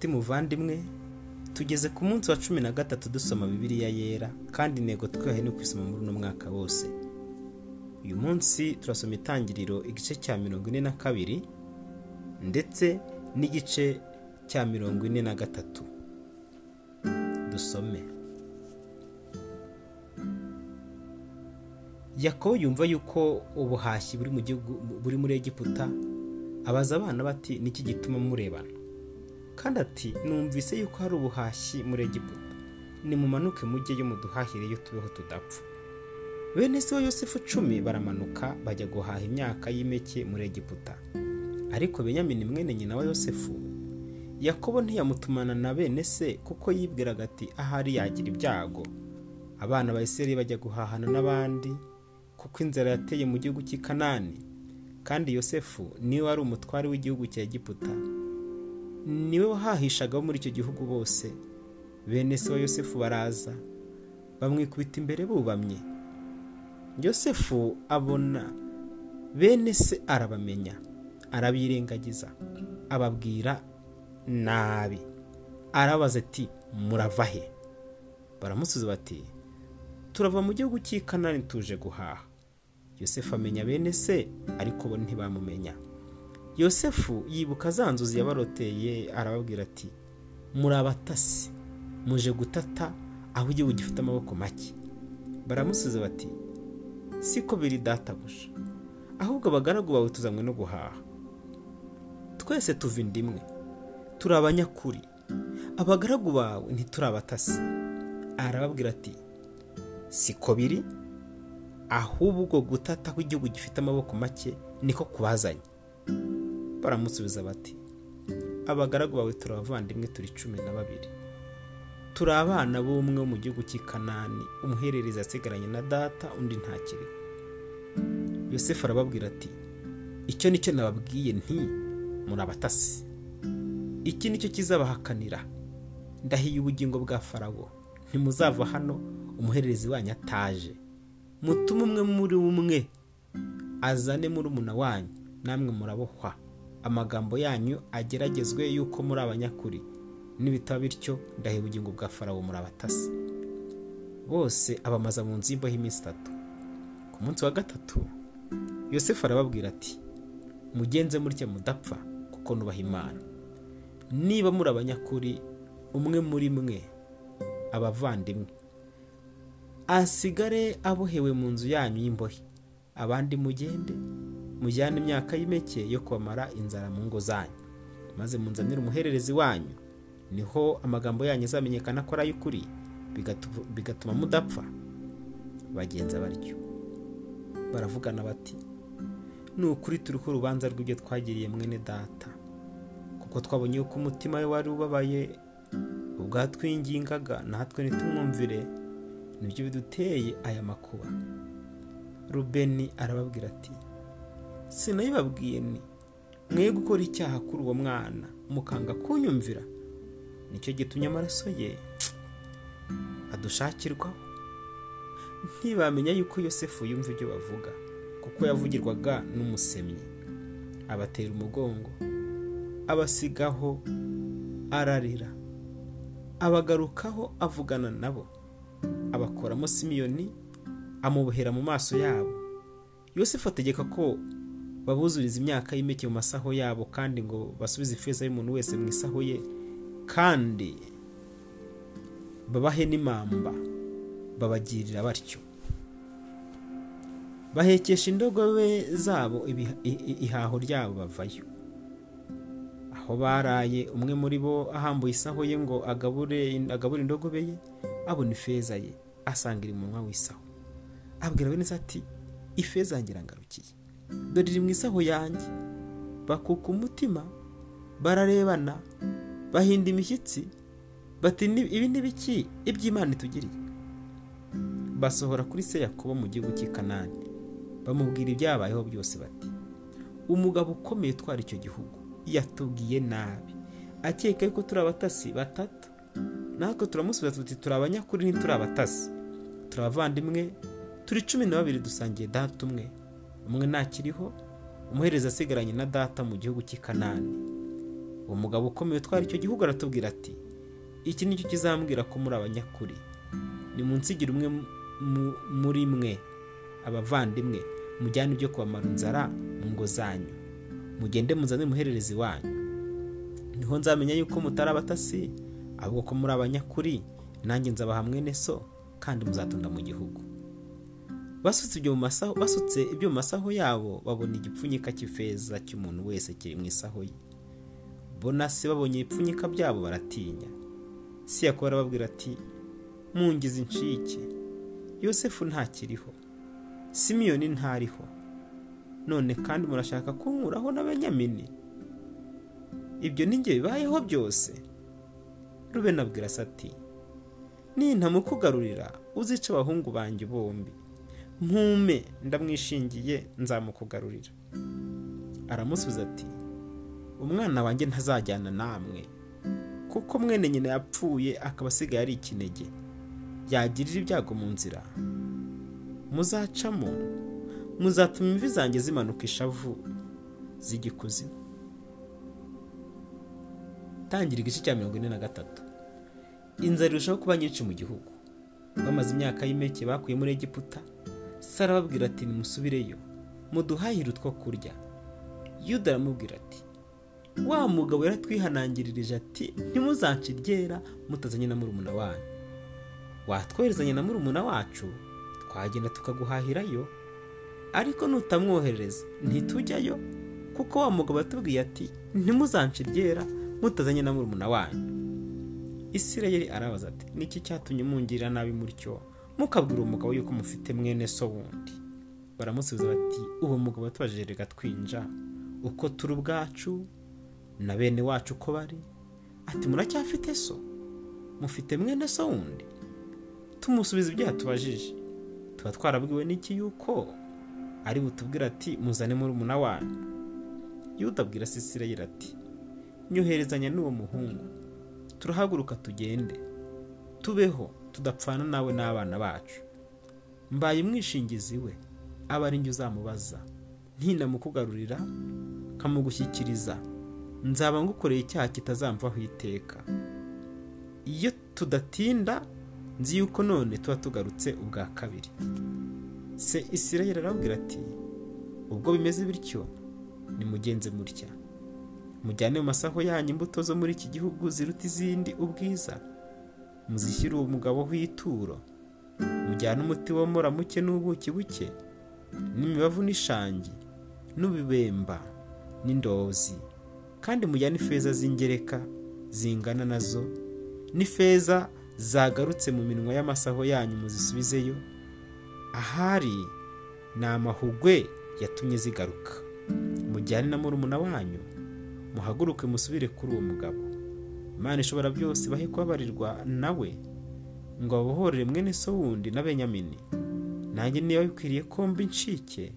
nshuti muvandimwe tugeze ku munsi wa cumi na gatatu dusoma bibiliya yera kandi intego twihaye ni ukwisoma muri uno mwaka wose. Uyu munsi turasoma itangiriro igice cya mirongo ine na kabiri ndetse n'igice cya mirongo ine na gatatu. Dusome. Yakobo yumva yuko ubuhashyi buri muri egiputa abaza abana bati niki gituma murebana? Kandi ati numvise yuko hari ubuhashyi muri egiputa. Nimumanuke mujyeyo muduhahireyo tubeho tudapfa. Bene se wa yosefu cumi baramanuka bajya guhaha imyaka y'impeke muri egiputa. Ariko benyamini mwene nyina wa yosefu yakobo ntiyamutumana na bene se kuko yibwiraga ati ahari yagira ibyago. Abana ba isirayeli bajya guhahana n'abandi kuko inzara yateye mu gihugu cy'i kanani. Kandi yosefu ni we wari umutware w'igihugu cya egiputa. Ni we wahahishaga muri icyo gihugu bose. Bene se wa yosefu baraza bamwikubita imbere bubamye. Yosefu abona bene se arabamenya arabirengagiza ababwira nabi. Arabaza ati murava he? Baramusubiza bati turava mu gihugu cy'i kanani tuje guhaha. Yosefu amenya bene se ariko bo ntibamumenya. Yosefu yibuka za nzozi yabaroteye arababwira ati muri abatasi muje gutata aho igihugu gifite amaboko make. Baramusubiza bati siko biri databuja ahubwo abagaragu bawe tuzanywe no guhaha. Twese tuva inda imwe turi abanyakuri. Abagaragu bawe ntituri abatasi. Arababwira ati siko biri ahubwo gutata aho igihugu gifite amaboko make niko kubazanye. Baramusubiza bati abagaragu bawe turi abavandimwe turi cumi na babiri. Turi abana b'umwe wo mu gihugu cy'i kanani umuhererezi asigaranye na data undi ntakiriho yosefu arababwira ati icyo ni cyo nababwiye nti muri abatasi iki ni cyo kizabahakanira. Ndahiye ubugingo bwa farawo. Ntimuzava hano umuhererezi wanyu ataje. Mutume umwe muri umwe azane murumuna wanyu namwe murabohwa amagambo yanyu ageragezwe yuko muri abanyakuri. Nibitaba bityo ndahiye ubugingo bwa farawo muri abatasi. Bose abamaza mu nzu y'imboho iminsi itatu. Ku munsi wa gatatu yosefu arababwira ati mugenze mutya mudapfa kuko nubaha imana. Niba muri abanyakuri umwe muri mwe abavandimwe asigare abohewe mu nzu yanyu y'imbohe. Abandi mugende. Mujyane imyaka y'impeke yo kubamara inzara mu ngo zanyu. Maze munzanire umuhererezi wanyu. Niho amagambo yanyu azamenyekana ko ari ay'ukuri bigatuma mudapfa. Bagenza batyo. Baravugana bati ni ukuri turiho urubanza rw'ibyo twagiriye mwene data. Kuko twabonye yuko umutima we wari ubabaye ubwatwingingaga natwe ntitumwumvire ni byo biduteye aya makuba. Rubeni arababwira ati sinabibabwiye ni mwe gukora icyaha kuri uwo mwana mukanga kunyumvira. Nicyo gitumye amaraso ye adushakirwaho. Ntibamenya yuko yosefu yumva ibyo bavuga kuko yavugirwaga n'umusemyi. Abatera umugongo abasigaho ararira. Abagarukaho avugana nabo. Abakoramo simiyoni amubohera mu maso yabo. Yosefu ategeka ko babuzuriza imyaka y'impeke mu masaho yabo kandi ngo basubize ifeza y'umuntu wese mu isaho ye kandi babahe n'imamba babagirira batyo. Bahekesha indogobe zabo ihaho ryabo bavayo. Aho baraye umwe muri bo ahambuye isaho ye ngo agabure indogobe ye abona ifeza ye asanga iri mu munwa w'isaho. Abwira bene ati ifeza yanjye irangarukiye dore iri mu isaho yanjye. Bakuka umutima bararebana bahinda imishyitsi bati ibi ni biki? Iby'imana itugiriye. Basohora kuri se yakobo mu gihugu cy'i kanani. Bamubwira ibyabayeho byose bati umugabo ukomeye utwara icyo gihugu yatubwiye nabi. Akeka yuko turi abatasi batatu. Natwe turamusubiza tuti turi abanyakuri ntituri abatasi. Turi abavandimwe turi cumi na babiri dusangiye data umwe. Umwe ntakiriho umuhereza asigaranye na data mu gihugu cy'i kanani. Uwo mugabo ukomeye utwara icyo gihugu aratubwira ati iki ni cyo kizambwira ko muri abanyakuri. Ni munsigire umwe muri mwe abavandimwe mujyane ibyo kubamara inzara mu ngo zanyu. Mugende muzane muhererezi wanyu. Niho nzamenya yuko mutari abatasi ahubwo ko muri abanyakuri nanjye nzabaha mwene so kandi muzatunda mu gihugu. Basutse ibyo mu masaho yabo babona igipfunyika cy'ifeza cy'umuntu wese kiri mu isaho ye. Bonasi babonye ibipfunyika byabo baratinya. Si yakuba arababwira ati mungize incike. Yosefu ntakiriho. Simiyoni ntariho. None kandi murashaka kunkuraho n'abanyamini ibyo ninjye bibayeho byose. Rubena abwira se ati nintamukugarurira uzica abahungu banjye bombi. Mpume ndamwishingiye nzamukugarurira. Aramusubiza ati umwana wanjye ntazajyana namwe kuko mwene nyina yapfuye akaba asigaye ari ikinege. Yagirira ibyago mu nzira. Muzacamo muzatuma imvi zanjye zimanuka ishavu z'igikuzimu tangira igice cya mirongo ine na gatatu. Inzara irushaho kuba nyinshi mu gihugu. Bamaze imyaka y'impeke bakuye muri egiputa. Sara arababwira ati nimusubireyo muduhahire utwo kurya. Yuda aramubwira ati wa mugabo yaratwihanangiririje ati ntimuzance iryera mutazanye na murumuna wanyu. Watwoherezanya na murumuna wacu twagenda tukaguhahirayo ariko nutamwoherereza ntitujyayo kuko wa mugabo yatubwiye ati ntimuzance iryera mutazanye na murumuna wanyu. Isirayeli arabaza ati niki cyatumye mungirira nabi mutyo mukabwira umugabo yuko mufite mwene so wundi. Baramusubiza bati uwo mugabo yatubajije reka twinja. Uko turi ubwacu na bene wacu uko bari? Ati muracyafite so? Mufite mwene so wundi? Tumusubiza ibyo yatubajije. Tuba twarabwiwe n'iki yuko ari butubwira ati muzane murumuna wanyu? Yuda abwira sisirayeli ati nyoherezanya n'uwo muhungu. Turahaguruka tugende. Tubeho. Tudapfana nawe n'abana bacu. Mbaye umwishingizi we. Aba ari njye uzamubaza. Ntinamukugarurira nkamugushyikiriza. Nzaba ngukoreye icyaha kitazamvaho iteka. Iyo tudatinda nzi yuko none tuba tugarutse ubwa kabiri. Se isirayeli arabwira ati ubwo bimeze bityo nimugenze mutya mujyane mu masaho yanyu imbuto zo muri iki gihugu ziruta izindi ubwiza. Muzishyire uwo mugabo w'ituro mujyane umuti womora muke n'ubuki buke n'imibavu n'ishangi n'ubibemba n'indozi. Kandi mujyane ifeza z'ingereka zingana na zo n'ifeza zagarutse mu minwa y'amasaho yanyu muzisubizeyo ahari ni amahugwe yatumye zigaruka. Mujyane na murumuna wanyu muhaguruke musubire kuri uwo mugabo. Imana ishobora byose bahe kubabarirwa nawe? Ngo babohorere mwene so wundi na benyamini. Nanjye niba bikwiriye ko mba incike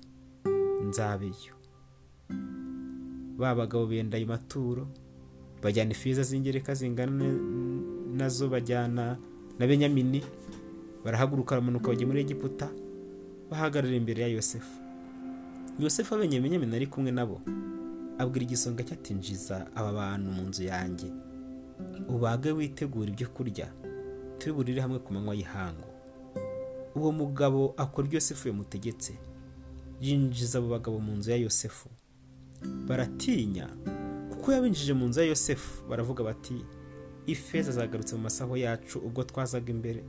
nzabeyo ba bagabo benda ayo maturo bajyana ifiza z'ingereka zingana na zo bajyana na benyamini barahaguruka baramanuka bajya muri egiputa bahagarara imbere ya yosefu. Yosefu abenye benyamini ari kumwe nabo abwira igisonga cyatinjiza aba bantu mu nzu yanjye. Ubage witegura ibyo kurya turi burire hamwe ku manywa y'ihangu. Uwo mugabo akora ibyo yosefu yamutegetse. Yinjiza abo bagabo mu nzu ya yosefu. Baratinya kuko yabinjije mu nzu ya yosefu baravuga bati ifeza zagarutse mu masaho yacu ubwo twazaga imbere.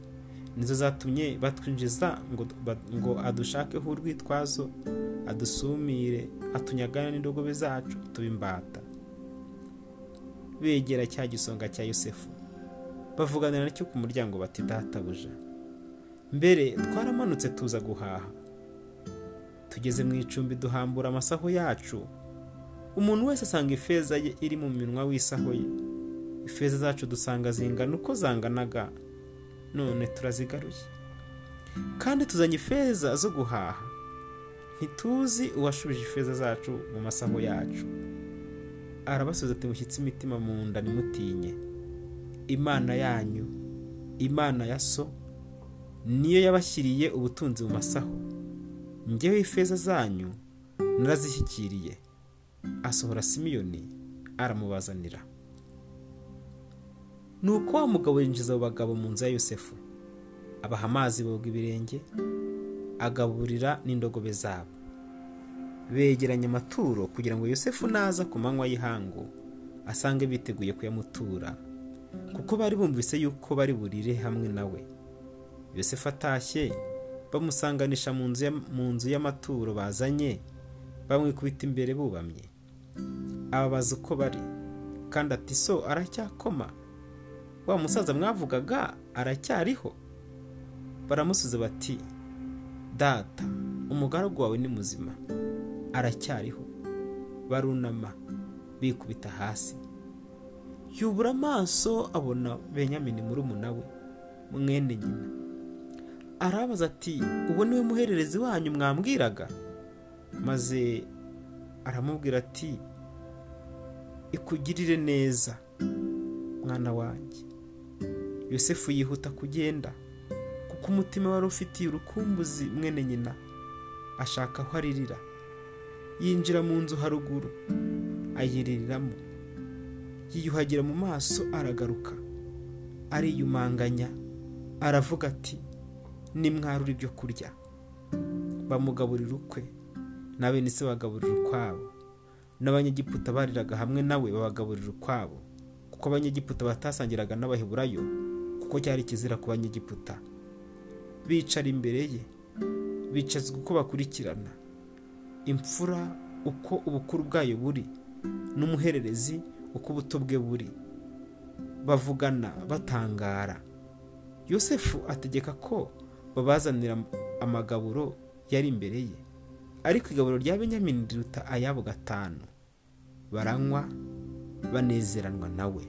Nizo zatumye batwinjiza ngo, adushakeho urwitwazo adusumire atunyagana n'indogobe zacu tuba imbata begera cya gisonga cya yosefu. Bavuganira na cyo ku muryango bati databuja mbere twaramanutse tuza guhaha. Tugeze mu icumbi duhambura amasaho yacu. Umuntu wese asanga ifeza ye iri mu minwa w'isaho ye. Ifeza zacu dusanga zingana uko zanganaga. None turazigaruye. Kandi tuzanye ifeza zo guhaha. Ntituzi uwashubije ifeza zacu mu masaho yacu. Arabasubiza ati mushyitse imitima mu nda nimutinye. Imana yanyu imana ya so niyo yabashyiriye ubutunzi mu masaho. Ngewe ifeza zanyu narazishyikiriye. Asohora simiyoni aramubazanira. Ni uko wa mugabo yinjiza abo bagabo mu nzu ya yosefu abaha amazi boga ibirenge agaburira n'indogobe zabo. Begeranya amaturo kugira ngo yosefu naza ku manywa y'ihangu asange biteguye kuyamutura kuko bari bumvise yuko bari burire hamwe nawe yosefu atashye bamusanganisha mu nzu y'amaturo bazanye bamwikubita imbere bubamye. Ababaza uko bari kandi ati so aracyakoma? Wa musaza mwavugaga aracyariho? Baramusubiza bati data umugaragu wawe ni muzima. Aracyariho. Barunama bikubita hasi. Yubura amaso abona benyamini murumuna we mwene nyina. Arabaza ati uwo ni we muhererezi wanyu mwambwiraga? Maze aramubwira ati ikugirire neza mwana wanjye. Yosefu yihuta kugenda kuko umutima wari ufitiye urukumbuzi mwene nyina ashaka aho aririra. Yinjira mu nzu haruguru ayiririramo yiyuhagira mu maso aragaruka. Ariyumanganya aravuga ati nimwarura ibyo kurya. Bamugaburira ukwe na bene se bagaburira ukwabo. N'abanyegiputa bariraga hamwe nawe babagaburira ukwabo. Kuko abanyegiputa batasangiraga n'abaheburayo kuko cyari kizira ku banyegiputa. Bicara imbere ye bicazwa uko bakurikirana. Imfura uko ubukuru bwayo buri n'umuhererezi uko ubuto bwe buri. Bavugana batangara. Yosefu ategeka ko babazanira amagaburo yari imbere ye. Ariko igaburo rya benyamini riruta ayabo gatanu. Baranywa banezeranwa nawe